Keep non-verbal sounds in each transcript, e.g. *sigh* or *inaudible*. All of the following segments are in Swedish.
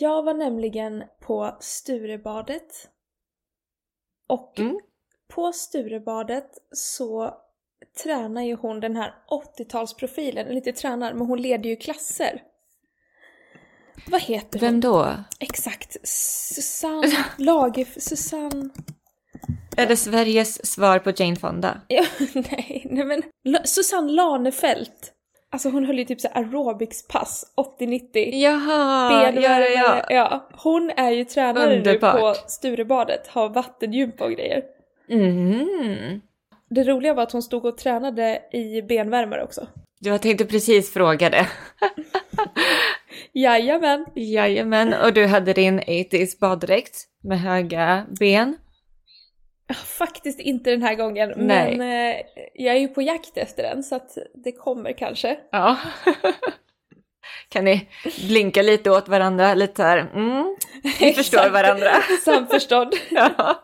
Jag var nämligen på Sturebadet. Och Mm. på Sturebadet så tränar ju hon den här 80-talsprofilen, eller inte tränar, men hon leder ju klasser. Vad heter hon? Vem då? Exakt. Susanne *laughs* Lagerf... Susanne... Är det Sveriges svar på Jane Fonda? Ja, *laughs* nej, nej men Susanne Lanefelt. Alltså hon höll ju typ så aerobicspass 80-90. Jaha, ja, ja, Benvärmare, ja. ja. Hon är ju tränare nu Underbart. på Sturebadet, har vattengympa och grejer. Mm. Det roliga var att hon stod och tränade i benvärmare också. Jag tänkte precis fråga det. *laughs* Jajamän! Jajamän, och du hade din 80s baddräkt med höga ben. *laughs* Faktiskt inte den här gången, Nej. men eh, jag är ju på jakt efter den så att det kommer kanske. Ja. *laughs* Kan ni blinka lite åt varandra, lite här, mm, *laughs* vi förstår varandra. Samförstånd. Ja.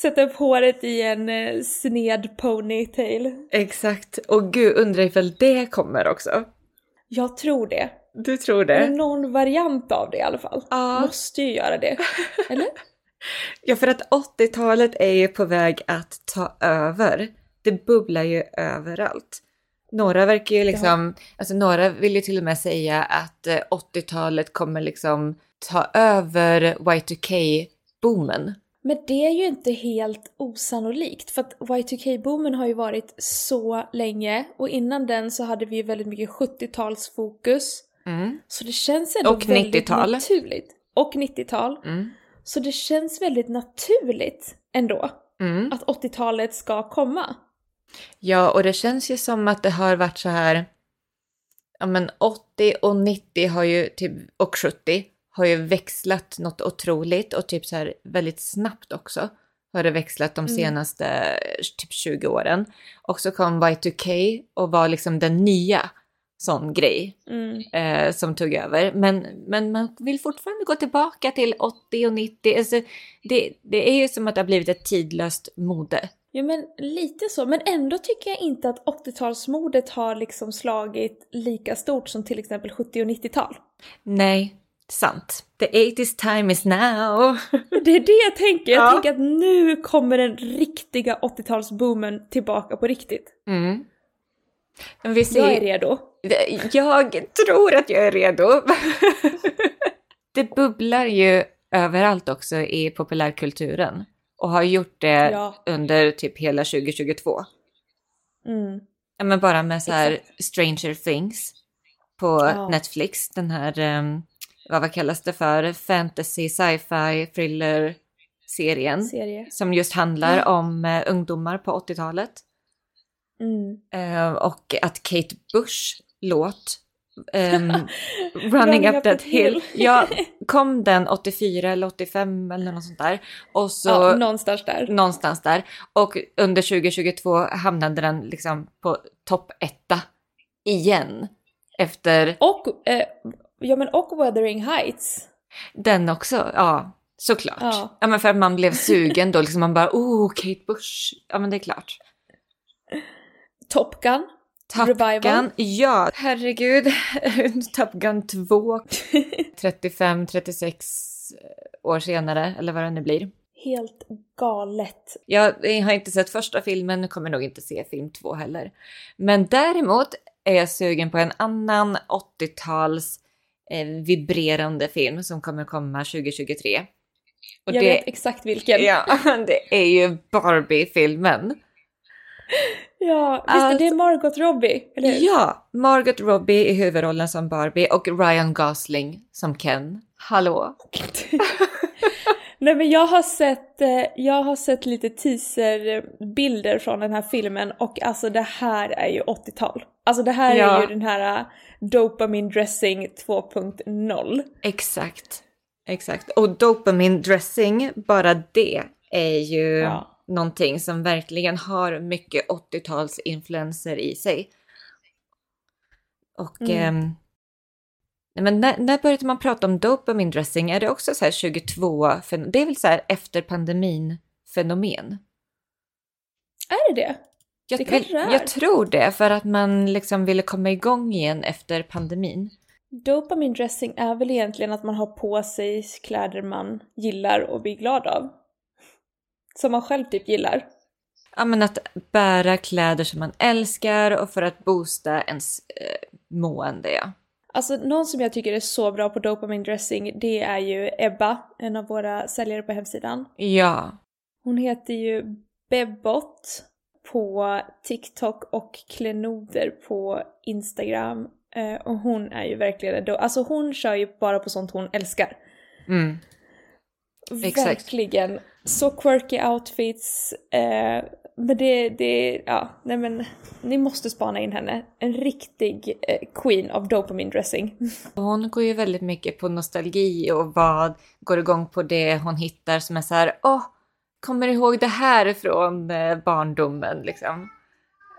Sätta upp håret i en eh, sned ponytail. Exakt, och gud undrar ifall det kommer också. Jag tror det. Du tror Eller det? någon variant av det i alla fall. Ja. Måste ju göra det. Eller? Ja, för att 80-talet är ju på väg att ta över. Det bubblar ju överallt. Några verkar ju liksom, alltså några vill ju till och med säga att eh, 80-talet kommer liksom ta över Y2K-boomen. Men det är ju inte helt osannolikt för att Y2K-boomen har ju varit så länge och innan den så hade vi ju väldigt mycket 70-talsfokus. Mm. Så det känns ändå Och väldigt 90-tal. naturligt. Och 90-tal. Mm. Så det känns väldigt naturligt ändå Mm. att 80-talet ska komma. Ja, och det känns ju som att det har varit så här, ja men 80 och 90 har ju typ, och 70 har ju växlat något otroligt och typ så här väldigt snabbt också har det växlat de Mm. senaste eh, typ 20 åren. Och så kom Y2K och var liksom den nya sån grej Mm. eh, som tog över. Men, men man vill fortfarande gå tillbaka till 80 och 90. Alltså, det, det är ju som att det har blivit ett tidlöst mode. Ja men lite så, men ändå tycker jag inte att 80-talsmodet har liksom slagit lika stort som till exempel 70 och 90-tal. Nej, sant. The 80s time is now. *laughs* Det är det jag tänker, jag Ja. tänker att nu kommer den riktiga 80-talsboomen tillbaka på riktigt. Mm. Men vi Jag är ser, redo. Jag tror att jag är redo. *laughs* det bubblar ju överallt också i populärkulturen och har gjort det Ja. under typ hela 2022. Mm. Ja, men bara med så här Exakt. Stranger Things på Ja. Netflix. Den här, um, vad, kallas det för? Fantasy, sci-fi, thriller-serien. Serie. Som just handlar om eh, ungdomar på 80-talet. Mm. Eh, och att Kate Bush låt ehm, *laughs* Running Up That Hill. Ja, *laughs* kom den 84 eller 85 eller något sånt där. Och så ja, någonstans där. någonstans där. Och under 2022 hamnade den liksom på topp etta igen. Efter Och, eh, ja men och Wuthering Heights. den också, ja. Såklart. Ja. Ja. men för att man blev sugen då, liksom man bara oh, Kate Bush. Ja men det är klart. Top Gun. Top Revival. Gun, ja herregud. Top Gun 2, 35-36 år senare, eller vad det nu blir. Helt galet. Jag har inte sett första filmen, kommer nog inte se film två heller. Men däremot är jag sugen på en annan 80-tals eh, vibrerande film som kommer komma 2023. Och jag det, vet exakt vilken. ja, *laughs* det är ju Barbie-filmen. *laughs* Ja, visst är det Alltså- Margot Robbie? Eller hur? Ja, Margot Robbie i huvudrollen som Barbie och Ryan Gosling som Ken. Hallå? *laughs* Nej men jag har sett, eh, jag har sett lite teaserbilder från den här filmen och alltså det här är ju 80-tal. Alltså det här Ja. är ju den här uh, Dopamine Dressing 2.0. Exakt. Exakt. Och dopamine dressing, bara det är ju Ja. Någonting som verkligen har mycket 80-talsinfluenser i sig. Och Mm. nej, men när, när började man prata om dopamine dressing? Är det också så här 22, fen- det är väl så här efter pandemin fenomen? Är det det? Jag, Det kanske är. jag tror det, för att man liksom ville komma igång igen efter pandemin. Dopamin dressing är väl egentligen att man har på sig kläder man gillar och blir glad av. Som man själv typ gillar. Ja, men att bära kläder som man älskar och för att boosta ens eh, mående. Ja. Alltså någon som jag tycker är så bra på dopamin dressing det är ju Ebba, en av våra säljare på hemsidan. ja, Hon heter ju Bebbot på TikTok och Klenoder på Instagram. Eh, och hon är ju verkligen då, alltså hon kör ju bara på sånt hon älskar. mm, Exakt. Så quirky outfits. Eh, men det, det, ja, nej men ni måste spana in henne. En riktig eh, queen of dopamine dressing. *laughs* hon går ju väldigt mycket på nostalgi och vad går igång på det hon hittar som är så här, åh, kommer du ihåg det här från eh, barndomen liksom?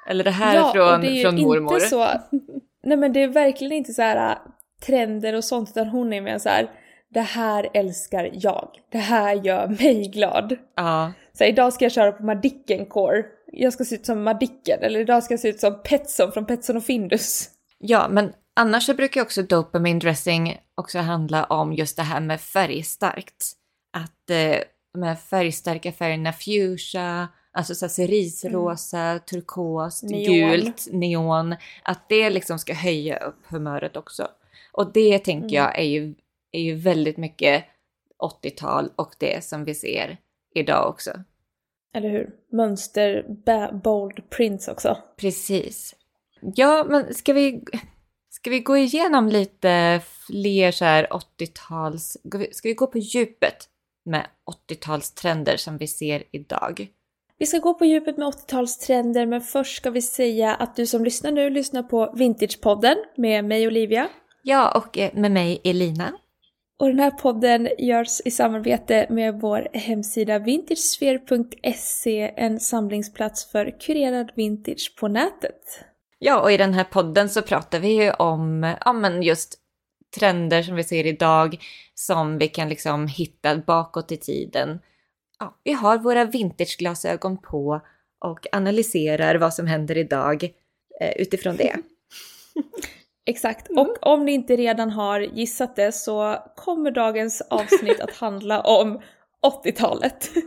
Eller det här och från, det är från mormor. inte så, *laughs* nej men det är verkligen inte så här äh, trender och sånt utan hon är mer så här. Det här älskar jag. Det här gör mig glad. Ja, Så här, idag ska jag köra på Madicken Core. Jag ska se ut som Madicken, eller idag ska jag se ut som Petson från Petson och Findus. ja, men annars så brukar också dopamine dressing också handla om just det här med färgstarkt. Att eh, de här färgstarka färgerna fuchsia, alltså så cerisrosa, turkost, Neon. gult, neon, att det liksom ska höja upp humöret också. Och det tänker jag är ju, är ju väldigt mycket 80-tal och det som vi ser idag också. Eller hur? Mönster, bold prints också. Precis. Ja, men ska vi, ska vi gå igenom lite fler så här 80-tals... Ska vi gå på djupet med 80-talstrender som vi ser idag? Vi ska gå på djupet med 80-talstrender men först ska vi säga att du som lyssnar nu lyssnar på Vintagepodden med mig Olivia. Ja, och eh, med mig Elina. Och den här podden görs i samarbete med vår hemsida vintagesphere.se, en samlingsplats för kurerad vintage på nätet. Ja, och i den här podden så pratar vi ju om ja, men just trender som vi ser idag som vi kan liksom hitta bakåt i tiden. Ja, vi har våra vintageglasögon på och analyserar vad som händer idag eh, utifrån det. *laughs* Exakt, Mm. och om ni inte redan har gissat det så kommer dagens avsnitt att handla om 80-talet. *laughs*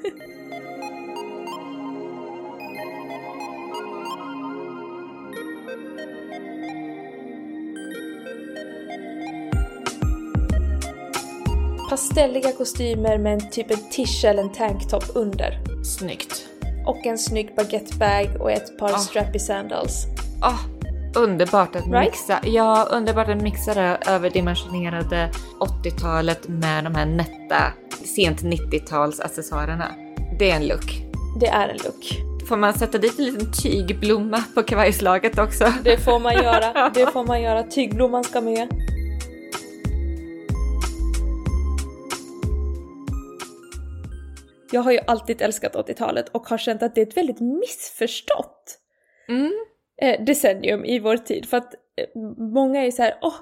Pastelliga kostymer med en typ en tisha eller en tanktop under. Snyggt. Och en snygg baguettebag och ett par Ah. strappy sandals. Ah, underbart att Right? mixa. Ja, underbart att mixa det överdimensionerade 80-talet med de här nätta sent 90-tals accessoarerna. Det är en look. Det är en look. Får man sätta dit en liten tygblomma på kavajslaget också? Det får man göra, *laughs* det får man göra. Tygblomman ska med. Jag har ju alltid älskat 80-talet och har känt att det är ett väldigt missförstått Mm. Eh, decennium i vår tid. För att eh, många är så här, åh,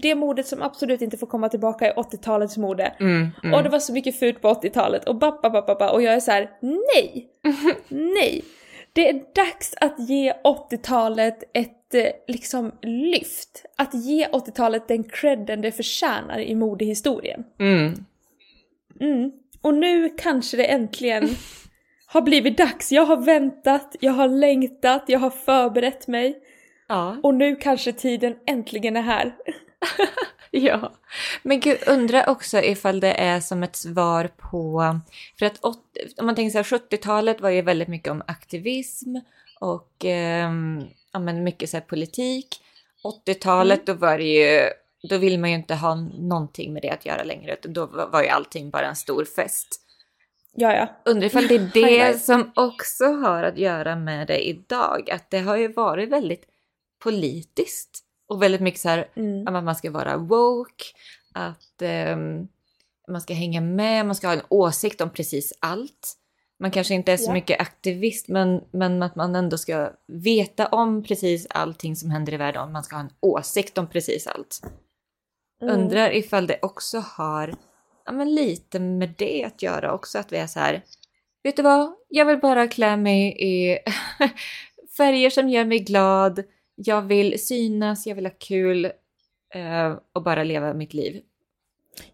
det modet som absolut inte får komma tillbaka är 80-talets mode. Mm, mm. Och det var så mycket fult på 80-talet och babba, babba, babba. och jag är så här: nej! *laughs* nej! Det är dags att ge 80-talet ett eh, liksom lyft. Att ge 80-talet den credden det förtjänar i modehistorien. Mm. Mm. Och nu kanske det äntligen *laughs* har blivit dags. Jag har väntat, jag har längtat, jag har förberett mig. Ja. Och nu kanske tiden äntligen är här. *laughs* Ja, men gud, undrar också ifall det är som ett svar på... För att om man tänker så här, 70-talet var ju väldigt mycket om aktivism och ehm, ja, men mycket så här politik. 80-talet, då var det ju... Då vill man ju inte ha någonting med det att göra längre, då var ju allting bara en stor fest. Ja, ja. Undrar ifall det är det som också har att göra med det idag. Att det har ju varit väldigt politiskt och väldigt mycket så här Mm. att man ska vara woke, att ehm, man ska hänga med, man ska ha en åsikt om precis allt. Man kanske inte är så Ja. mycket aktivist, men, men att man ändå ska veta om precis allting som händer i världen man ska ha en åsikt om precis allt. Mm. Undrar ifall det också har ja, men lite med det att göra också, att vi är så här, vet du vad, jag vill bara klä mig i *laughs* färger som gör mig glad, jag vill synas, jag vill ha kul, eh, och bara leva mitt liv.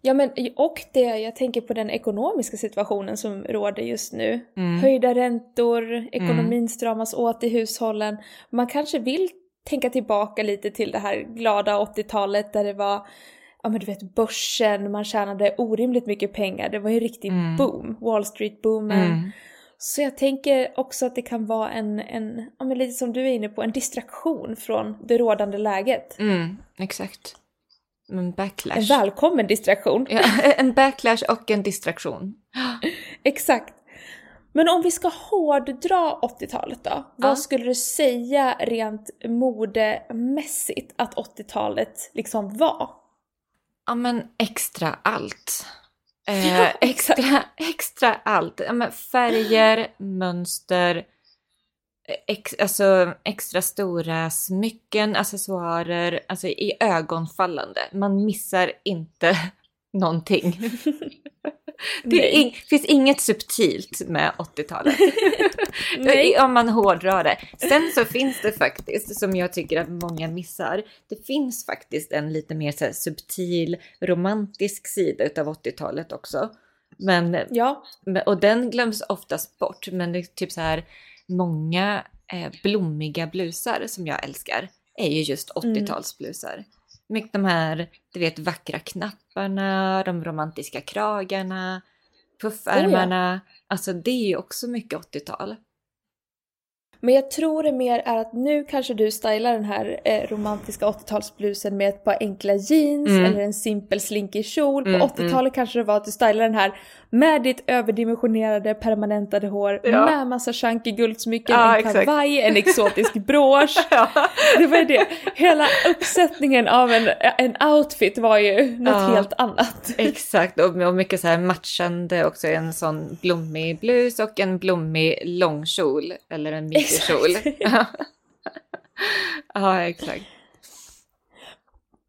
Ja men och det, jag tänker på den ekonomiska situationen som råder just nu. Mm. Höjda räntor, ekonomin stramas åt i hushållen. Man kanske vill tänka tillbaka lite till det här glada 80-talet där det var, ja men du vet börsen, man tjänade orimligt mycket pengar. Det var ju en riktig Mm. boom, Wall Street-boomen. Mm. Så jag tänker också att det kan vara en, en ja men lite som du är inne på, en distraktion från det rådande läget. Mm, exakt. En En backlash. välkommen distraktion. Ja, *laughs* en backlash och en distraktion. *gasps* Exakt. Men om vi ska hårddra 80-talet då? Vad Ja. skulle du säga rent modemässigt att 80-talet liksom var? Ja men extra allt. Eh, extra, extra allt. Ja, färger, mönster, ex, alltså extra stora smycken, accessoarer, alltså i ögonfallande. Man missar inte någonting. *laughs* Det ing, finns inget subtilt med 80-talet. *laughs* Nej. Om man hårdrar det. Sen så finns det faktiskt, som jag tycker att många missar, det finns faktiskt en lite mer så subtil romantisk sida utav 80-talet också. Men, Ja, och den glöms oftast bort, men det är typ så här många eh, blommiga blusar som jag älskar är ju just 80-talsblusar. Med de här, du vet, vackra knapparna, de romantiska kragarna, puffärmarna. Alltså det är ju också mycket 80-tal. Men jag tror det mer är att nu kanske du stylar den här eh, romantiska 80-talsblusen med ett par enkla jeans Mm. eller en simpel slinkig kjol. På Mm, 80-talet kanske det var att du stylade den här med ditt överdimensionerade permanentade hår, Ja. med massa chunky guldsmycken, Ja, en exakt. kavaj, en exotisk *laughs* brosch. Det var ju det. Hela uppsättningen av en, en outfit var ju något Ja. helt annat. Exakt, och, och mycket så här matchande också. En sån blommig blus och en blommig långkjol. Eller en minikjol. Exakt. *laughs* Ja. *laughs* ja, exakt.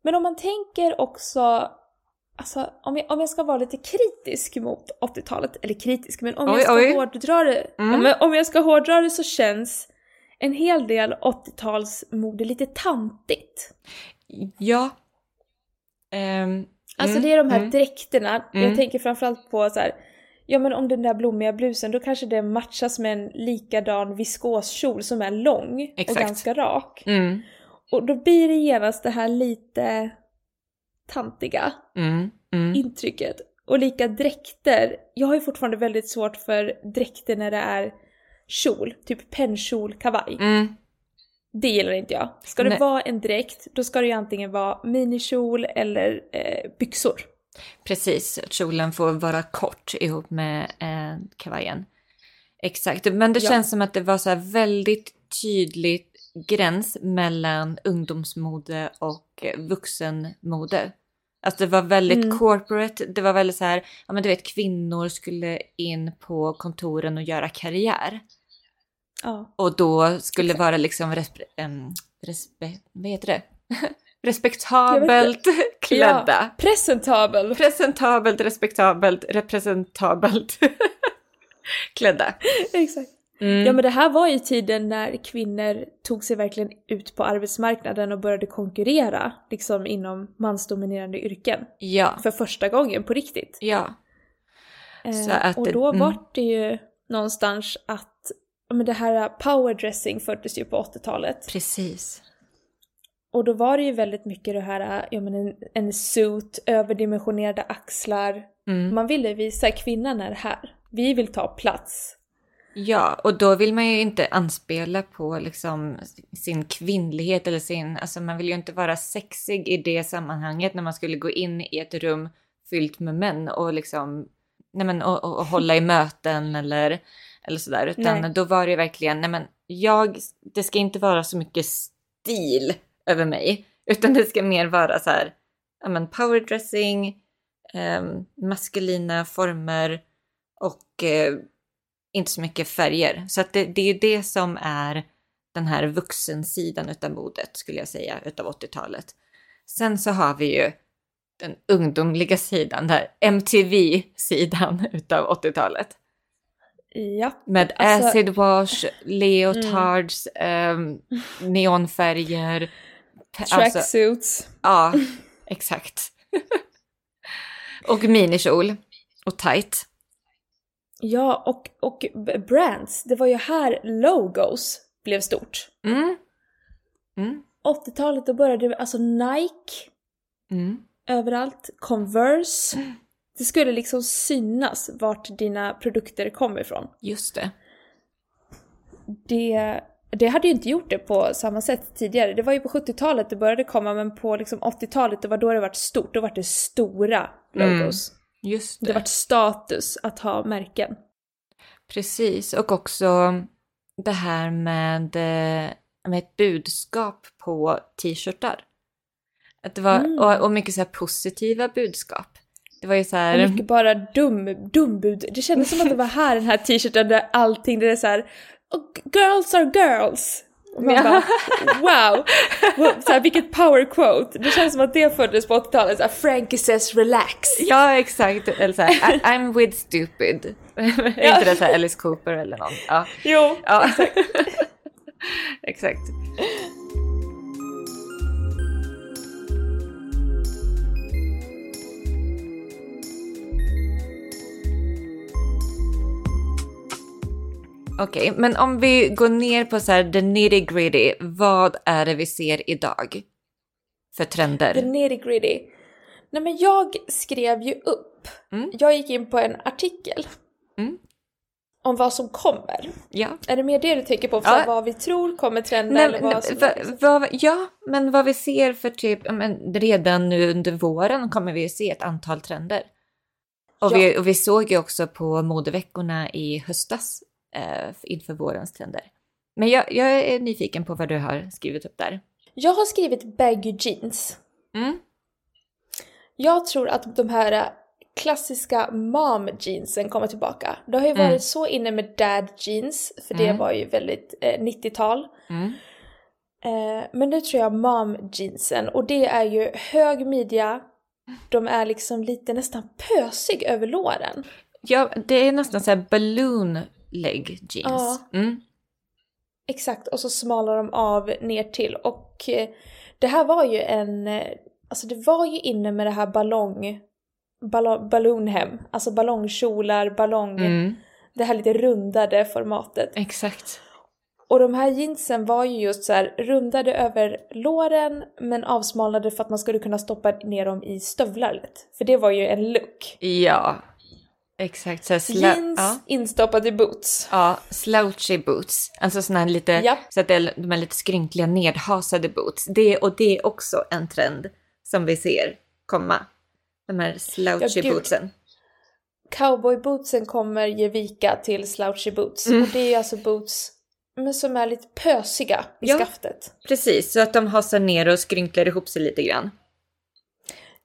Men om man tänker också, alltså om jag, om jag ska vara lite kritisk mot 80-talet, eller kritisk, men om Oj, jag ska oj. hårdra det, Mm. men om jag ska hårdra det så känns en hel del 80-talsmode lite tantigt. Ja. Ehm, Alltså mm, det är de här mm. dräkterna, Mm. jag tänker framförallt på så här. Ja men om den där blommiga blusen, då kanske det matchas med en likadan viskoskjol som är lång Exakt. och ganska rak. Mm, Och då blir det genast det här lite tantiga mm, mm. intrycket. Och lika dräkter. Jag har ju fortfarande väldigt svårt för dräkter när det är kjol, typ pennkjol, kavaj. Mm. Det gillar inte jag. Ska det Nej. vara en dräkt, då ska det ju antingen vara minikjol eller eh, byxor. Precis, att kjolen får vara kort ihop med eh, kavajen. Exakt, men det Ja. känns som att det var så väldigt tydligt gräns mellan ungdomsmode och vuxenmode. Alltså det var väldigt Mm. corporate, det var väldigt så här, ja men du vet kvinnor skulle in på kontoren och göra karriär. Ja. Och då skulle det vara liksom respe, em, respe, vad heter det? *laughs* Respektabelt *laughs* klädda. Ja, presentabel. Presentabelt, respektabelt, representabelt *laughs* klädda. Exakt. Mm. Ja men det här var ju tiden när kvinnor tog sig verkligen ut på arbetsmarknaden och började konkurrera liksom inom mansdominerande yrken. ja, För första gången på riktigt. ja, Eh, att och då mm. var det ju någonstans att men det här powerdressing föddes ju på 80-talet. precis. Och då var det ju väldigt mycket det här, ja men en, en suit, överdimensionerade axlar. Mm. Man ville visa kvinnan är här. Vi vill ta plats. Ja, och då vill man ju inte anspela på liksom sin kvinnlighet eller sin, alltså man vill ju inte vara sexig i det sammanhanget när man skulle gå in i ett rum fyllt med män och liksom, nej men och, och, och hålla i möten eller, eller sådär, utan Nej. då var det verkligen, nej men jag, det ska inte vara så mycket stil över mig, utan det ska mer vara så här, ja men powerdressing, eh, maskulina former och eh, inte så mycket färger. Så att det, det är ju det som är den här vuxensidan utav modet skulle jag säga utav 80-talet. Sen så har vi ju den ungdomliga sidan, där MTV-sidan *laughs* utav 80-talet. Ja. Med Alltså- acid wash, leotards, ehm, neonfärger, Alltså, Tracksuits. ja, exakt. *laughs* och minikjol. Och tight. Ja, och, och brands. Det var ju här logos blev stort. Mm. Mm. 80-talet då började det, alltså Nike Mm. överallt, Converse. Det skulle liksom synas vart dina produkter kommer ifrån. Just det. Det, det hade ju inte gjort det på samma sätt tidigare. Det var ju på 70-talet det började komma, men på liksom 80-talet det var då det var stort. Då var det stora logos. Just det. Det var status att ha märken. Precis, och också det här med, eh, med ett budskap på t-shirtar. Att det var, Mm. och, och mycket så här positiva budskap. Det var ju så Och här, mycket bara dum, dumbud. Det kändes som att det var här den här t-shirten där allting, det är så här "Oh, girls are girls. Och man bara wow! Så här, vilket power quote. Det känns som att det föddes på 80-talet, så här, Frankie says relax. ja exakt, eller så här, I, I'm with stupid. *laughs* Är inte det så här Alice Cooper eller någon? Ja, Jo, ja. exakt. *laughs* Okej, men om vi går ner på så här the nitty gritty, vad är det vi ser idag? För trender? the nitty gritty. Nej men jag skrev ju upp, Mm. jag gick in på en artikel Mm. om vad som kommer. Ja. Är det mer det du tänker på? Så Ja. vad vi tror kommer trenda Nej, eller vad som... va, va, ja, men vad vi ser för typ, men redan nu under våren kommer vi se ett antal trender. Och, Ja. vi, och vi såg ju också på modeveckorna i höstas eh, inför vårens trender. Men jag, jag är nyfiken på vad du har skrivit upp där. Jag har skrivit baggy jeans. Mm. Jag tror att de här äh, klassiska mom jeansen kommer tillbaka. Det har ju Mm. varit så inne med dad jeans, för det Mm. var ju väldigt eh, 90-tal. Mm. Eh, men nu tror jag mom jeansen, och det är ju hög midja, de är liksom lite nästan pösig över låren. Ja, det är nästan så här balloon leg jeans. Mm. Exakt, och så smalar de av ner till. Och eh, det här var ju en, eh, alltså det var ju inne med det här ballong, ballong ballonhem, alltså ballongkjolar, ballong, Mm. det här lite rundade formatet. Exakt. Och de här jeansen var ju just så här rundade över låren men avsmalnade för att man skulle kunna stoppa ner dem i stövlar lätt. För det var ju en look. Ja, exakt. Så Jeans ja. instoppat i boots. Ja, slouchy boots. Alltså såna här lite, Japp. så att det är de här lite skrynkliga nedhasade boots. Det, och det är också en trend som vi ser komma. De här slouchy Ja, bootsen. Cowboybootsen kommer ge vika till slouchy boots. Mm. Och det är alltså boots men som är lite pösiga i Ja. skaftet. Precis, så att de hasar ner och skrynklar ihop sig lite grann.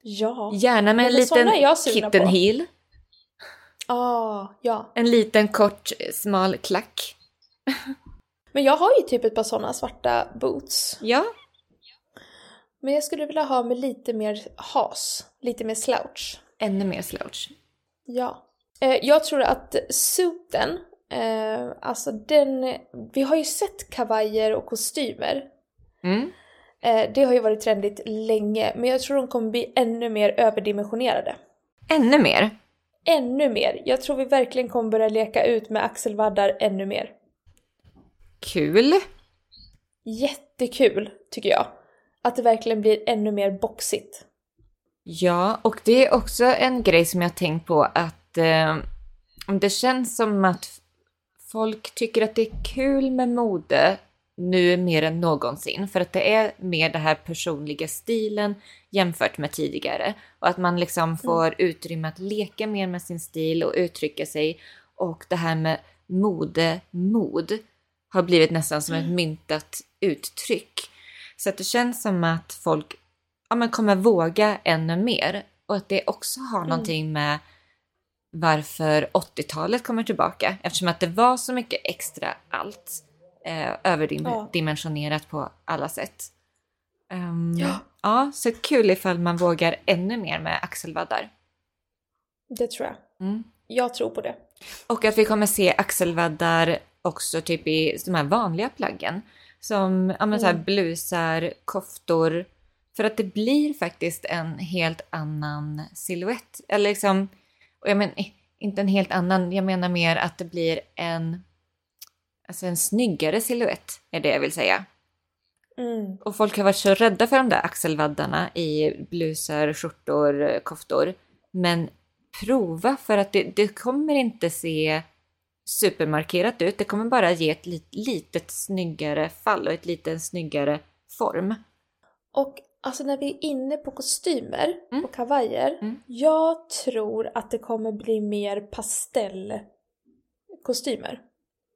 Ja. Gärna med en liten kitten heel. Ah, ja. En liten kort smal klack. Men jag har ju typ ett par sådana svarta boots. Ja, Men jag skulle vilja ha med lite mer has. Lite mer slouch. ännu mer slouch. Ja. Eh, jag tror att suiten, eh, alltså den, vi har ju sett kavajer och kostymer. Mm. Eh, det har ju varit trendigt länge, men jag tror de kommer bli ännu mer överdimensionerade. Ännu mer. Ännu mer. Jag tror vi verkligen kommer börja leka ut med axelvaddar ännu mer. Kul. Jättekul, tycker jag. Att det verkligen blir ännu mer boxigt. Ja, och det är också en grej som jag tänkt på att eh, det känns som att folk tycker att det är kul med mode nu mer än någonsin. För att det är mer det här personliga stilen jämfört med tidigare. Och att man liksom får utrymme att leka mer med sin stil och uttrycka sig. Och det här med mode, mod har blivit nästan som ett myntat uttryck. Så att det känns som att folk ja, men kommer våga ännu mer. Och att det också har någonting med varför 80-talet kommer tillbaka. Eftersom att det var så mycket extra allt. Eh, överdimensionerat på alla sätt. Ehm, Ja. ja, så kul ifall man vågar ännu mer med axelvaddar. Det tror jag. Mm. Jag tror på det. Och att vi kommer se axelvaddar också typ i de här vanliga plaggen. Som ja, men så här Mm. blusar, koftor. För att det blir faktiskt en helt annan silhuett. Eller liksom, och jag menar inte en helt annan, jag menar mer att det blir en, alltså en snyggare silhuett är det jag vill säga. Mm. Och folk har varit så rädda för de där axelvaddarna i blusar, skjortor, koftor. Men prova för att det, det kommer inte se supermarkerat ut. Det kommer bara ge ett lit, litet snyggare fall och ett lite snyggare form. Och alltså när vi är inne på kostymer Mm. och kavajer. Mm. Jag tror att det kommer bli mer pastellkostymer.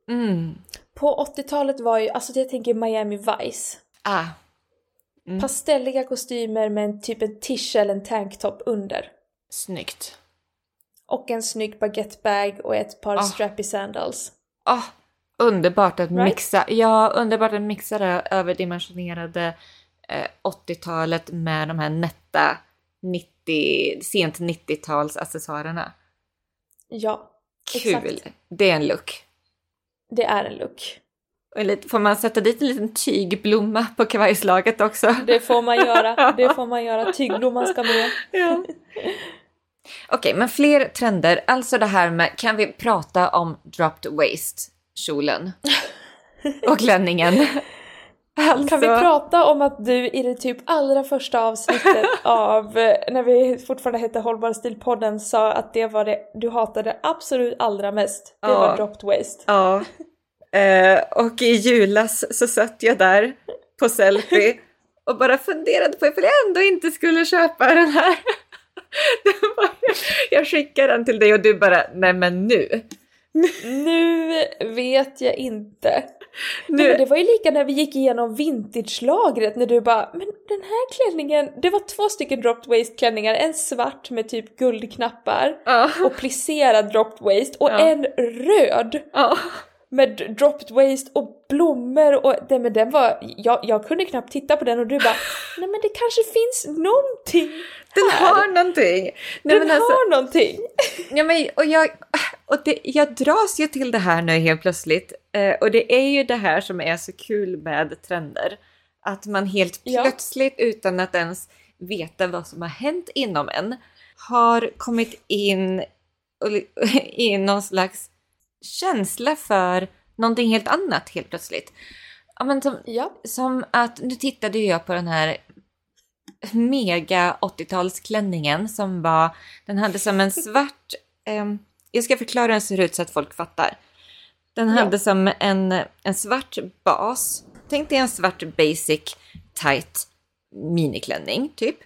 Mm. På 80-talet var ju, alltså jag tänker Miami Vice. Ah. Mm. Pastelliga kostymer med en typ en tisch eller en tanktop under. Snyggt. Och en snygg baguettebag och ett par Ah. strappy sandals. Ah, underbart att Right? mixa. Ja, underbart att mixa det överdimensionerade eh, 80-talet med de här nätta 90, sent 90-tals accessoarerna. Ja, Kul! Exakt. Det är en look. Det är en look. Får man sätta dit en liten tygblomma på kavajslaget också? Det får man göra, *laughs* det får man göra. Tygblomman ska med. Ja. Okej, men fler trender. Alltså det här med, kan vi prata om dropped waist kjolen? *laughs* Och klänningen. Alltså, Kan vi prata om att du i det typ allra första avsnittet *laughs* av eh, när vi fortfarande hette Hållbar stil-podden sa att det var det du hatade absolut allra mest. Det Ja. var dropped waist. Ja. Eh, och i julas så satt jag där på selfie *laughs* och bara funderade på ifall jag ändå inte skulle köpa den här. *laughs* Jag skickade den till dig och du bara, nej men nu. Nu vet jag inte. Nu, men det var ju lika när vi gick igenom vintage-lagret när du bara men den här klänningen, det var två stycken dropped waist klänningar, en svart med typ guldknappar ja, och plisserad dropped waist och Ja. en röd ja. med dropped waist och blommor och den, men den var, jag, jag kunde knappt titta på den och du bara *laughs* nej men det kanske finns någonting Den här. har någonting. Nej, den men alltså, har någonting. ja, men, och jag, och det, jag dras ju till det här nu helt plötsligt. Eh, och det är ju det här som är så kul med trender. Att man helt Ja. plötsligt utan att ens veta vad som har hänt inom en har kommit in *laughs* i någon slags känsla för någonting helt annat helt plötsligt. Ja, men som, Ja. som att, nu tittade jag på den här mega 80-talsklänningen som var, den hade som en svart, *laughs* ehm, jag ska förklara hur den ser ut så att folk fattar. Den Ja. hade som en, en svart bas, tänk dig en svart basic tight miniklänning typ.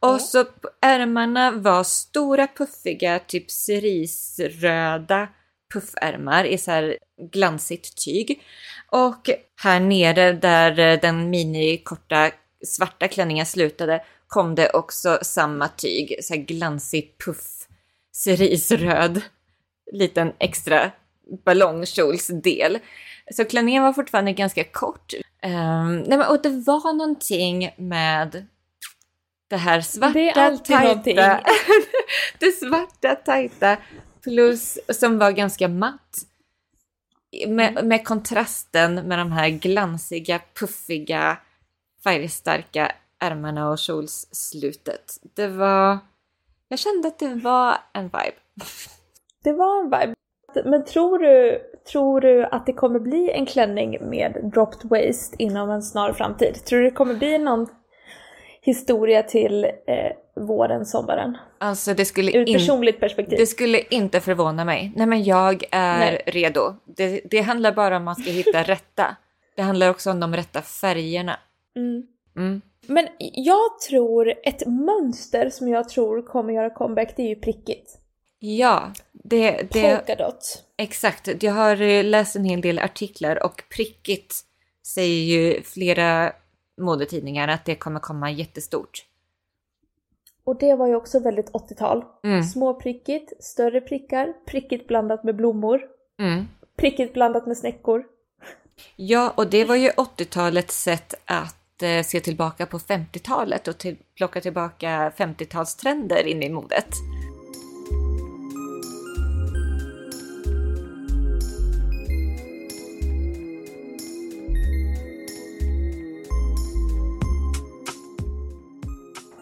Och Ja. så på ärmarna var stora puffiga, typ cerisröda puffärmar i så här glansigt tyg. Och här nere där eh, den minikorta svarta klänningen slutade kom det också samma tyg, så här glansig puff, cerisröd, liten extra ballongkjolsdel. Så klänningen var fortfarande ganska kort. Ehm, nej men, och det var någonting med det här svarta, Det är alltid någonting. tajta, *laughs* det svarta tajta plus som var ganska matt. Med, med kontrasten med de här glansiga, puffiga, färgstarka ärmarna och kjolsslutet. Det var... Jag kände att det var en vibe. *laughs* Det var en vibe. Men tror du, tror du att det kommer bli en klänning med dropped waist inom en snar framtid? Tror du det kommer bli någon historia till eh, våren, sommaren? Alltså det skulle, Ur ett in, personligt perspektiv. det skulle inte förvåna mig. Nej men jag är Nej. redo. Det, det handlar bara om att man ska hitta *laughs* rätta. Det handlar också om de rätta färgerna. Mm. Mm. Men jag tror, ett mönster som jag tror kommer göra comeback, det är ju prickigt. Ja, det, det, Polka dot. exakt. Jag har eh, läst en hel del artiklar och prickigt säger ju flera modetidningar att det kommer komma jättestort. Och det var ju också väldigt 80-tal. Mm. Småprickigt, större prickar, prickigt blandat med blommor, Mm. prickigt blandat med snäckor. Ja, och det var ju 80-talets sätt att eh, se tillbaka på 50-talet och till, plocka tillbaka 50-talstrender in i modet.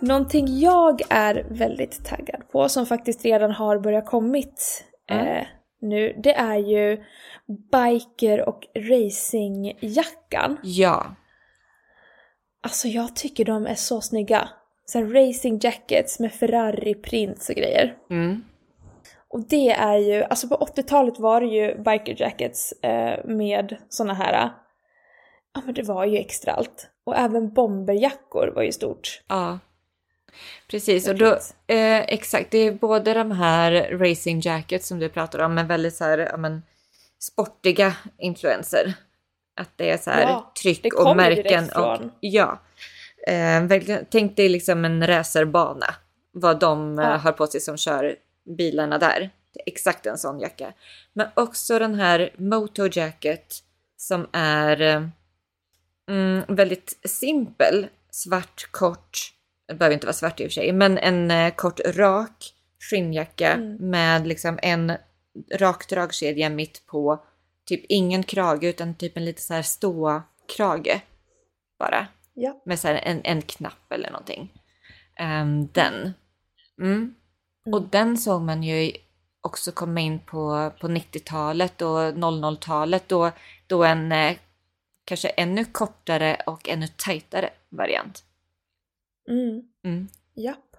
Någonting jag är väldigt taggad på, som faktiskt redan har börjat kommit Mm. eh, nu, det är ju biker och racingjackan. Ja. Alltså jag tycker de är så snygga. Så racing jackets med Ferrari-prints och grejer. Mm. Och det är ju, alltså på 80-talet var det ju biker jackets eh, med såna här, ja men det var ju extra allt. Och även bomberjackor var ju stort. Ja. Precis, och då, eh, exakt, det är både de här racing jackets som du pratar om, men väldigt så här, ja, men, sportiga influenser. Att det är så här Ja, tryck och märken. Och, ja. Eh, tänk dig liksom en racerbana. Vad de eh, Ja. har på sig som kör bilarna där. Exakt en sån jacka. Men också den här Moto Jacket som är eh, mm, väldigt simpel. Svart, kort. Det behöver inte vara svart i och för sig, men en eh, kort rak skinnjacka Mm. med liksom en rak dragkedja mitt på. Typ ingen krage utan typ en lite så här ståkrage. Bara. Ja. Med så en, en knapp eller någonting. Ehm, den. Mm. Och den såg man ju också komma in på, på 90-talet och 00-talet då, då en eh, kanske ännu kortare och ännu tajtare variant. Mm. Mm. Japp.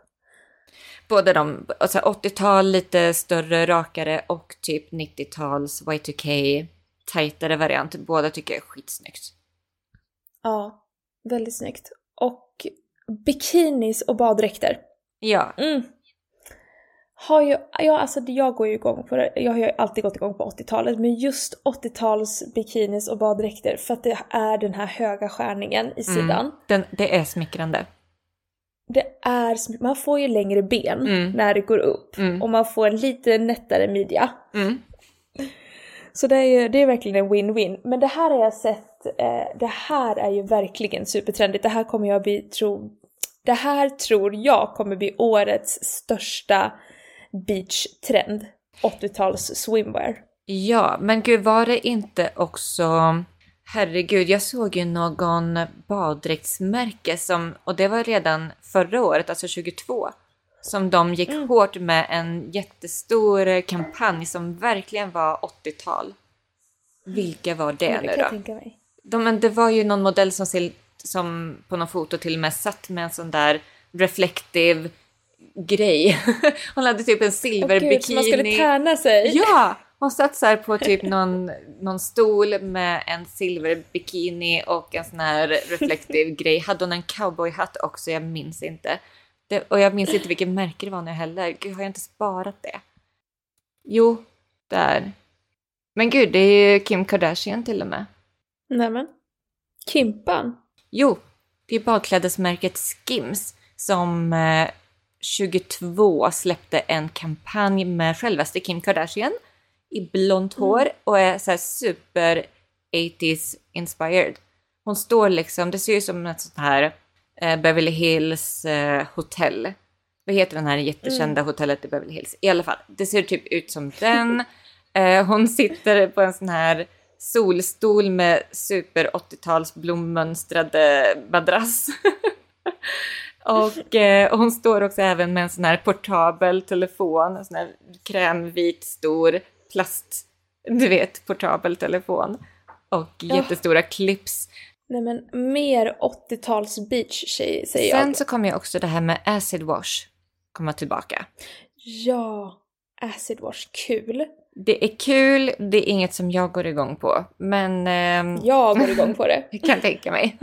Både de, alltså 80-tal lite större, rakare och typ 90-tals Y2K tajtare variant. Båda tycker jag är skitsnyggt. Ja, väldigt snyggt. Och bikinis och baddräkter. Ja, Mm. Har ju, ja alltså jag går ju igång på det, jag har ju alltid gått igång på 80-talet, men just 80-tals bikinis och baddräkter för att det är den här höga skärningen i sidan. mm, den, det är smickrande. Det är, sm- man får ju längre ben Mm. när det går upp Mm. och man får en lite nättare midja. Mm. Så det är ju det är verkligen en win-win. Men det här har jag sett, eh, det här är ju verkligen supertrendigt. Det här kommer jag bli, tro, det här tror jag kommer bli årets största beach-trend. 80-tals swimwear. Ja, men gud var det inte också... Herregud, jag såg ju någon baddräktsmärke som, och det var redan förra året, alltså 22, som de gick Mm. hårt med en jättestor kampanj som verkligen var 80-tal. Vilka var det det nu då? tänka mig. De, det var ju någon modell som, ser, som på någon foto till och med satt med en sån där reflective grej. *laughs* Hon hade typ en silverbikini. gud, så man skulle tärna sig. Ja! Hon satt här på typ någon, någon stol med en silverbikini och en sån här reflektiv grej. Hade hon en cowboyhatt också? Jag minns inte. Det, och jag minns inte vilket märke det var nu heller. Gud, har jag inte sparat det? Jo, där. Men gud, det är ju Kim Kardashian till och med. Nämen. Kimpan. Jo, det är badklädesmärket Skims som eh, 22 släppte en kampanj med självaste Kim Kardashian i blont hår och är så här super 80s inspired. Hon står liksom, det ser ju som ett sånt här eh, Beverly Hills eh, hotell. Vad heter den här jättekända hotellet i Beverly Hills? I alla fall, det ser typ ut som den. *laughs* Eh, hon sitter på en sån här solstol med super 80-tals blommönstrade madrass. *laughs* och eh, hon står också även med en sån här portabel telefon, en sån här krämvit stor plast, du vet, portabel telefon. Och jättestora clips. Nej men mer 80-tals beach tjej säger Sen jag. så kommer ju också det här med acid wash komma tillbaka. Ja, acid wash, kul. Det är kul, det är inget som jag går igång på, men ehm, Jag går igång på det. *laughs* jag kan tänka mig.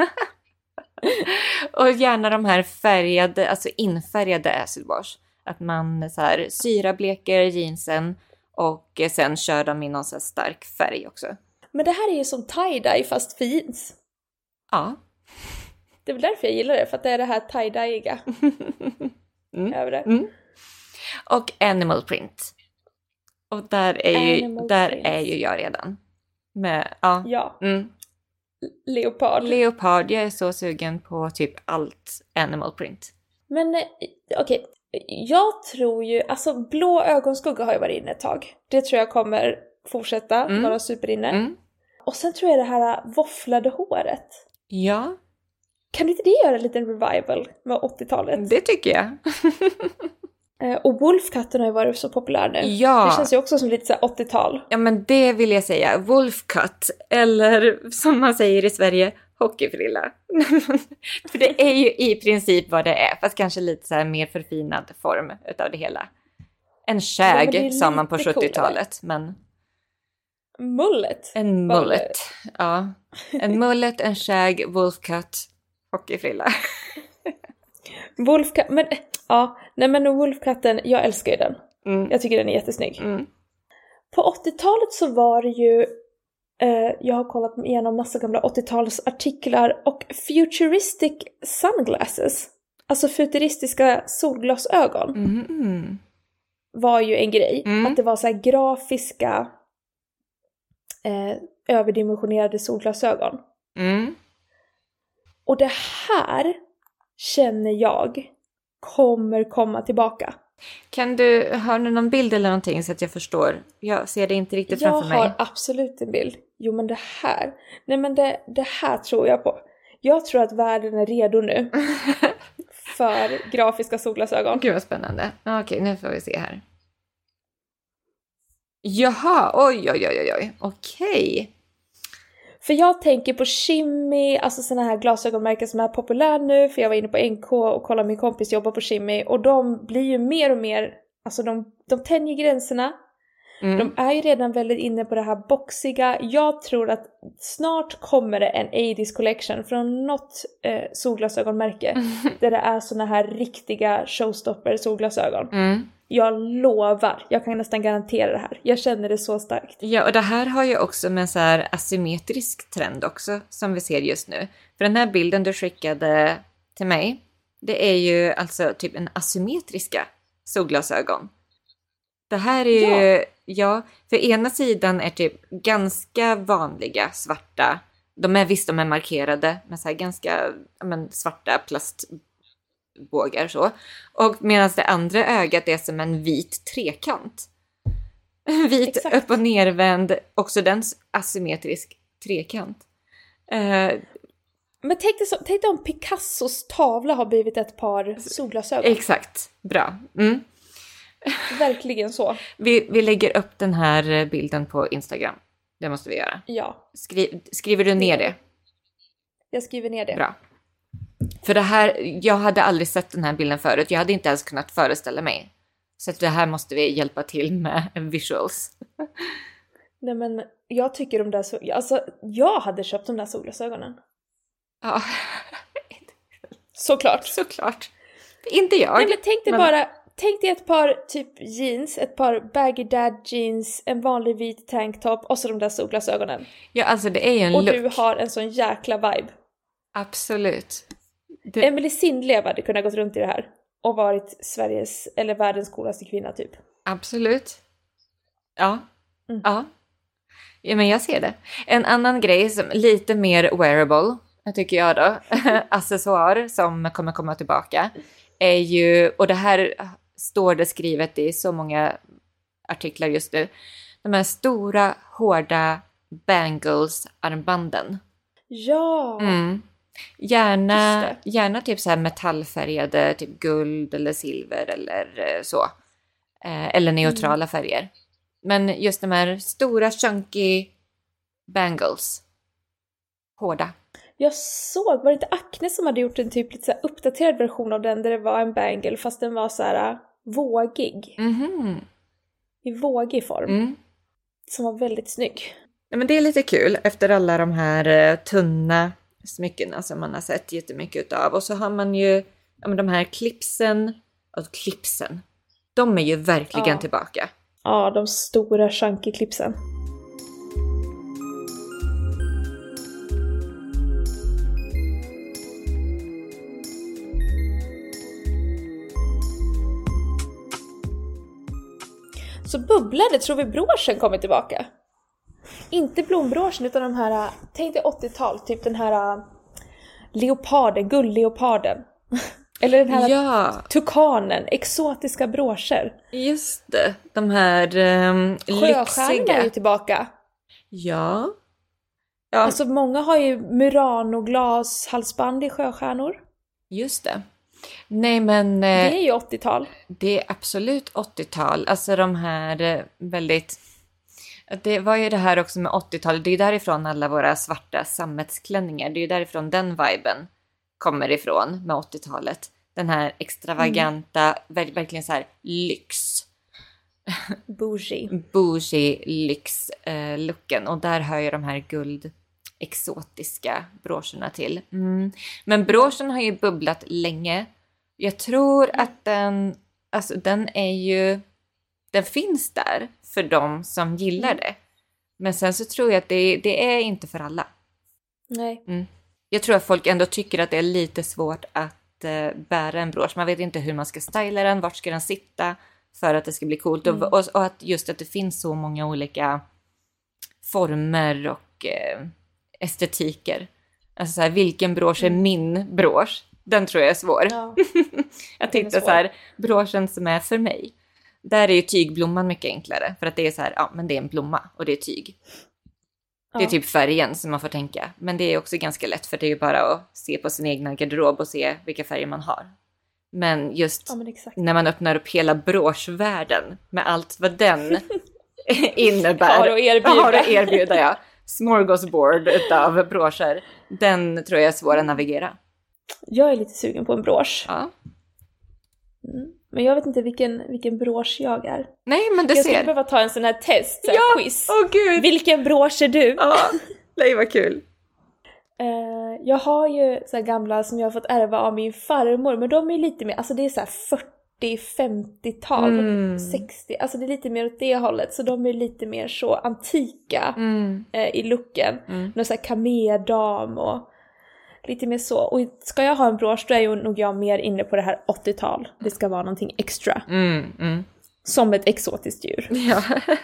*laughs* och gärna de här färgade, alltså infärgade acid wash. Att man så här syrableker jeansen och eh, sen kör dem i någon så stark färg också. Men det här är ju som tie-dye fast för jeans. Ja, Det är väl därför jag gillar det, för att det är det här tie-dyiga *laughs* Mm. över det. Mm. och animal print. Och där är ju, Animal där print. är ju jag redan. Med, ja. Ja, Mm. leopard. Leopard, jag är så sugen på typ allt animal print. Men eh, okej, jag tror ju, alltså blå ögonskugga har ju varit inne ett tag. Det tror jag kommer fortsätta Mm. vara superinne. Mm. Och sen tror jag det här våfflade håret. Ja, Kan inte det göra en liten revival med 80-talet? Det tycker jag. *laughs* Eh, och Wolfkatten har ju varit så populär nu. Ja. Det känns ju också som lite så här 80-tal. Ja men det vill jag säga. Wolfcut. Eller som man säger i Sverige, hockeyfrilla. *laughs* För det är ju i princip vad det är. Fast kanske lite så mer förfinad form utav det hela. En Ja, käg men det är sa man på lite coolare. 70-talet. Men Mullet! en mullet. Ja. En *laughs* mullet, en käg, wolfcut, hockeyfrilla. *laughs* Wolfkatt, men ja, nej men Wolfkatten, jag älskar ju den. Mm. Jag tycker den är jättesnygg. Mm. På 80-talet så var det ju, jag har kollat igenom massa gamla 80-talsartiklar och futuristic sunglasses, alltså futuristiska solglasögon, Mm. Var ju en grej. Mm. Att det var så här grafiska, eh, överdimensionerade solglasögon. Mm. Och det här känner jag kommer komma tillbaka. Kan du, har du någon bild eller någonting så att jag förstår? Jag ser det inte riktigt Jag framför mig. har absolut en bild. Jo men det här, nej men det, det här tror jag på. Jag tror att världen är redo nu *laughs* för grafiska solglasögon. Gud vad spännande. Okej, nu får vi se här. Jaha, oj, oj, oj, oj, oj. Okej. För jag tänker på Shimmy, alltså sådana här glasögonmärken som är populära nu, för jag var inne på NK och kollade min kompis jobba på Shimmy och de blir ju mer och mer, alltså de, de tänjer gränserna. Mm. De är ju redan väldigt inne på det här boxiga. Jag tror att snart kommer det en 80s collection från något eh, solglasögonmärke där det är såna här riktiga showstopper solglasögon. Mm. Jag lovar, jag kan nästan garantera det här. Jag känner det så starkt. Ja, och det här har ju också med en så här asymmetrisk trend också som vi ser just nu. För den här bilden du skickade till mig, det är ju alltså typ en asymmetriska solglasögon. Det här är ju, ja, för ena sidan är typ ganska vanliga svarta, de är visst de är markerade med så här ganska ja, men, svarta plastbågar så. Och medan det andra ögat är som en vit trekant. En *laughs* vit Exakt. upp och nervänd, också den asymmetrisk trekant. Eh, Men tänk dig, så, tänk dig om Picassos tavla har blivit ett par solglasögon. exakt, bra. Mm. *laughs* Verkligen så. Vi, vi lägger upp den här eh, bilden på Instagram. Det måste vi göra. Ja, Skriv, skriver du ner det? jag skriver ner det. Bra. För det här, jag hade aldrig sett den här bilden förut. Jag hade inte ens kunnat föreställa mig. Så att det här måste vi hjälpa till med *laughs* visuals. Nej men jag tycker de där så, alltså jag hade köpt de där solglasögonen. Ja, *laughs* Såklart. såklart. Inte jag. Nej men tänk dig men- bara, tänk dig ett par typ jeans, ett par baggy dad jeans, en vanlig vit tanktop och så de där solglasögonen. Ja, alltså det är ju en Och look. du har en sån jäkla vibe. Absolut. Det, Emily Sindlev hade kunnat gått runt i det här och varit Sveriges eller världens coolaste kvinna typ. Absolut. Ja. Mm. Ja. Ja, men jag ser det. En annan grej som lite mer wearable, tycker jag då, *laughs* accessoar som kommer komma tillbaka, är ju, och det här står det skrivet i så många artiklar just nu, de här stora hårda bangles-armbanden. Ja! Mm. Gärna, gärna typ så här metallfärgade, typ guld eller silver eller eh, så. Eh, eller neutrala färger. Men just de här stora chunky bangles. Hårda. Jag såg, var det inte Acne som hade gjort en typ lite så uppdaterad version av den där det var en bangle fast den var så här äh, vågig. Mhm. I vågig form. Mm. Som var väldigt snygg. Ja, men det är lite kul efter alla de här eh, tunna smyckena som man har sett jättemycket utav. Och så har man ju ja, men de här clipsen. Och clipsen. De är ju verkligen Ja. tillbaka. Ja, de stora chunky clipsen. Så bubblade tror vi broschen kommer tillbaka. Inte blombroschen utan de här, tänk dig 80-tal, typ den här leoparden, guldleoparden. *laughs* Eller den här Ja, tukanen, exotiska broscher. just det. De här um, Sjöstjärnorna är ju lyxiga. tillbaka. Ja. Ja, Alltså många har ju Murano glashalsband i sjöstjärnor. just det. Nej men Det eh, är ju 80-tal. det är absolut 80-tal. Alltså de här eh, väldigt... Det var ju det här också med 80-talet. Det är ju därifrån alla våra svarta sammetsklänningar. Det är ju därifrån den viben kommer ifrån med 80-talet. Den här extravaganta, ver- verkligen så här lyx. Bougie. bougie lyx eh, och där hör ju de här guld exotiska broscherna till. Mm. Men broschen har ju bubblat länge. Jag tror att den, alltså den är ju, den finns där för de som gillar det. Men sen så tror jag att det, det är inte för alla. Nej. Jag tror att folk ändå tycker att det är lite svårt att eh, bära en brosch. Man vet inte hur man ska styla den, vart ska den sitta för att det ska bli coolt. Och, och, och att just att det finns så många olika former och eh, estetiker. Alltså så här, vilken brosch är min brosch? Den tror jag är svår. Ja. *laughs* är hitta så här, broschen som är för mig. Där är ju tygblomman mycket enklare för att det är så här, ja men det är en blomma och det är tyg. Det är Ja. typ färgen som man får tänka. Men det är också ganska lätt för det är ju bara att se på sin egna garderob och se vilka färger man har. Men just ja, men när man öppnar upp hela broschvärlden med allt vad den *laughs* innebär. Har att erbjuda. Har att erbjuda, ja. Smorgasbord utav broscher. Den tror jag är svår att navigera. Jag är lite sugen på en brosch. Ja. Men jag vet inte vilken, vilken brosch jag är. Nej, men du Jag skulle ser. behöva ta en sån här test, så här Ja, quiz. Åh gud! Vilken brosch är du? Ja, nej vad kul. Eh, jag har ju så gamla som jag har fått ärva av min farmor, men de är lite mer, alltså det är så här 40-50-tal, Mm. 60, alltså det är lite mer åt det hållet, så de är lite mer så antika Mm. eh, i looken. Mm. Någon sån här kamerdam och lite mer så. Och ska jag ha en brosch då är ju nog jag mer inne på det här 80-tal. Det ska vara någonting extra. Mm, mm. Som ett exotiskt djur. Ja. *laughs*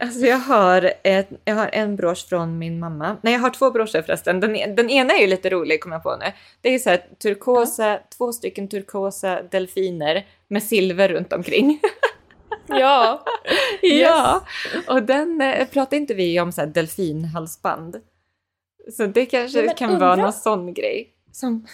Alltså jag har, ett, jag har en brosch från min mamma. Nej, jag har två broscher förresten. Den, e- den ena är ju lite rolig, kommer jag på nu. Det är så här turkosa, två stycken turkosa delfiner med silver runt omkring. *laughs* Ja! *laughs* ja, och den eh, pratar inte vi om så här delfinhalsband. Så det kanske men kan vara undra- någon sån grej. Som,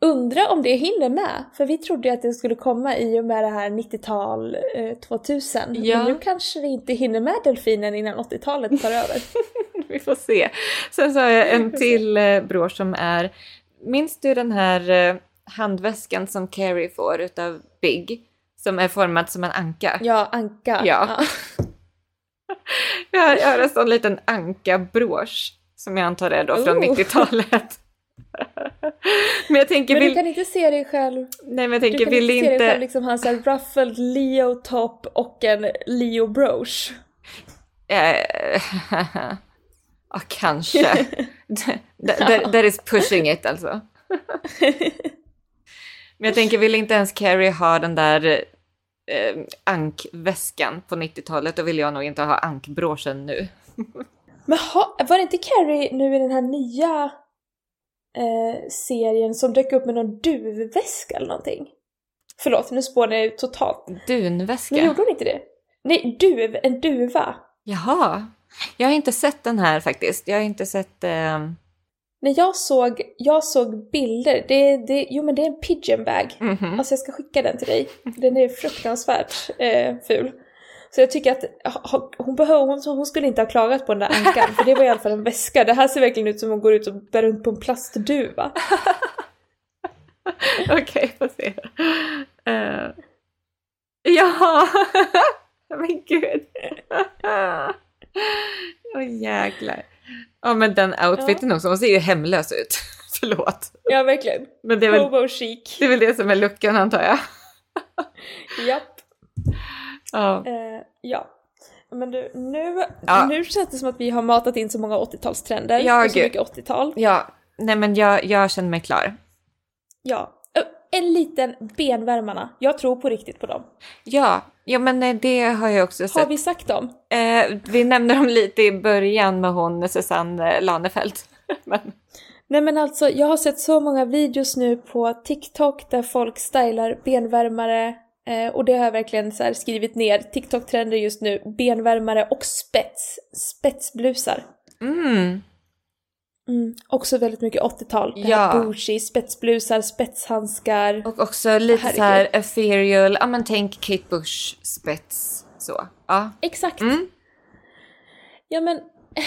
Undrar om det hinner med? För vi trodde ju att det skulle komma i och med det här 90-tal eh, 2000. Ja. Men nu kanske det inte hinner med delfinen innan 80-talet tar *laughs* över. vi får se. Sen så har jag en till eh, brosch som är, minns du den här eh, handväskan som Carrie får utav Big? Som är formad som en anka. Ja, anka. Ja. *laughs* Har, jag har en sån liten anka-brosch som jag antar är då från Oh. 90-talet. men jag tänker, Men du vill, kan inte se dig själv, nej men jag du tänker, kan vill inte se dig själv liksom ha en sån ruffled Leo top och en Leo brooch. Eh, *laughs* ja, kanske. *laughs* that, that, is pushing it alltså. Men jag tänker, vill inte ens Carrie ha den där eh, ankväskan på 90-talet, då vill jag nog inte ha ankbroschen nu. *laughs* Men ha, var det inte Carrie nu i den här nya eh, serien som dök upp med någon duvväska eller någonting? Förlåt, nu spånar jag totalt. Dunväska? Men gjorde hon inte det? Nej, duv, en duva. Jaha. Jag har inte sett den här faktiskt. Jag har inte sett... Eh... När jag såg, jag såg bilder, det, det, jo men det är en pigeon bag. mhm. Alltså jag ska skicka den till dig. Den är fruktansvärt eh, ful. Så jag tycker att hon, behöver, hon, hon skulle inte ha klagat på den där ankan, för det var i alla fall en väska. Det här ser verkligen ut som hon går ut och bär runt på en plastduva. *laughs* Okej, får se. Uh... Jaha! *laughs* men gud. *laughs* Åh jäklar. Ja men den outfiten också, hon ser ju hemlös ut. Förlåt. Ja, verkligen. Men det är, väl, Hobo chic. det är väl det som är luckan antar jag. Japp. Ja. Eh, ja. Men du, nu, Ja. nu känns det som att vi har matat in så många 80-talstrender. Ja, och så gud. mycket 80-tal. ja, nej men jag, jag känner mig klar. Ja. Ö, En liten benvärmarna. Jag tror på riktigt på dem. Ja, ja men eh, det har jag också Har sett. vi sagt dem? Eh, vi nämnde dem lite i början med hon Susanne Lanefelt. *laughs* men, Nej men alltså, jag har sett så många videos nu på TikTok där folk stylar benvärmare eh, och det har jag verkligen så skrivit ner. TikTok-trender just nu, benvärmare och spets, spetsblusar. Mm. Mm. Också väldigt mycket 80-tal. Det Ja. bougie, spetsblusar, spetshandskar. Och också lite Herregud. så här ethereal, ja men tänk Kate Bush spets så. Ja. Exakt. Mm. Ja men, eh,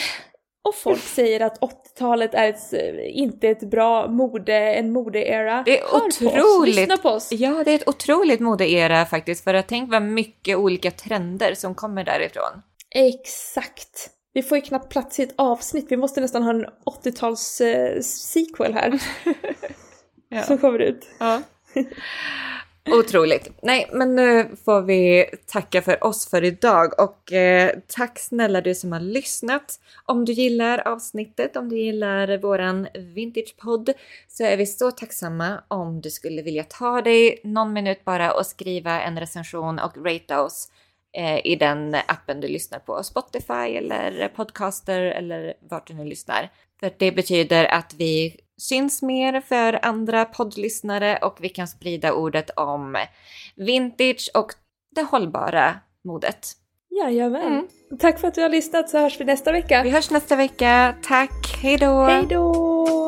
och folk säger att 80-talet är ett, inte ett bra mode, en modeera. Det är Hör på otroligt. lyssna på oss. Ja, det är ett otroligt modeera faktiskt. För att tänk vad mycket olika trender som kommer därifrån. Exakt. Vi får ju knappt plats i ett avsnitt, vi måste nästan ha en 80-tals eh, sequel här. *laughs* Som kommer ut. Ja. *laughs* Otroligt. Nej, men nu får vi tacka för oss för idag och eh, tack snälla du som har lyssnat. Om du gillar avsnittet, om du gillar våran vintagepodd så är vi så tacksamma om du skulle vilja ta dig någon minut bara och skriva en recension och rate oss eh, i den appen du lyssnar på, Spotify eller Podcaster eller vart du nu lyssnar. För det betyder att vi syns mer för andra poddlyssnare och vi kan sprida ordet om vintage och det hållbara modet. Jajamän. Mm. Tack för att du har lyssnat så hörs vi nästa vecka. Vi hörs nästa vecka. Tack, hej då! Hej då!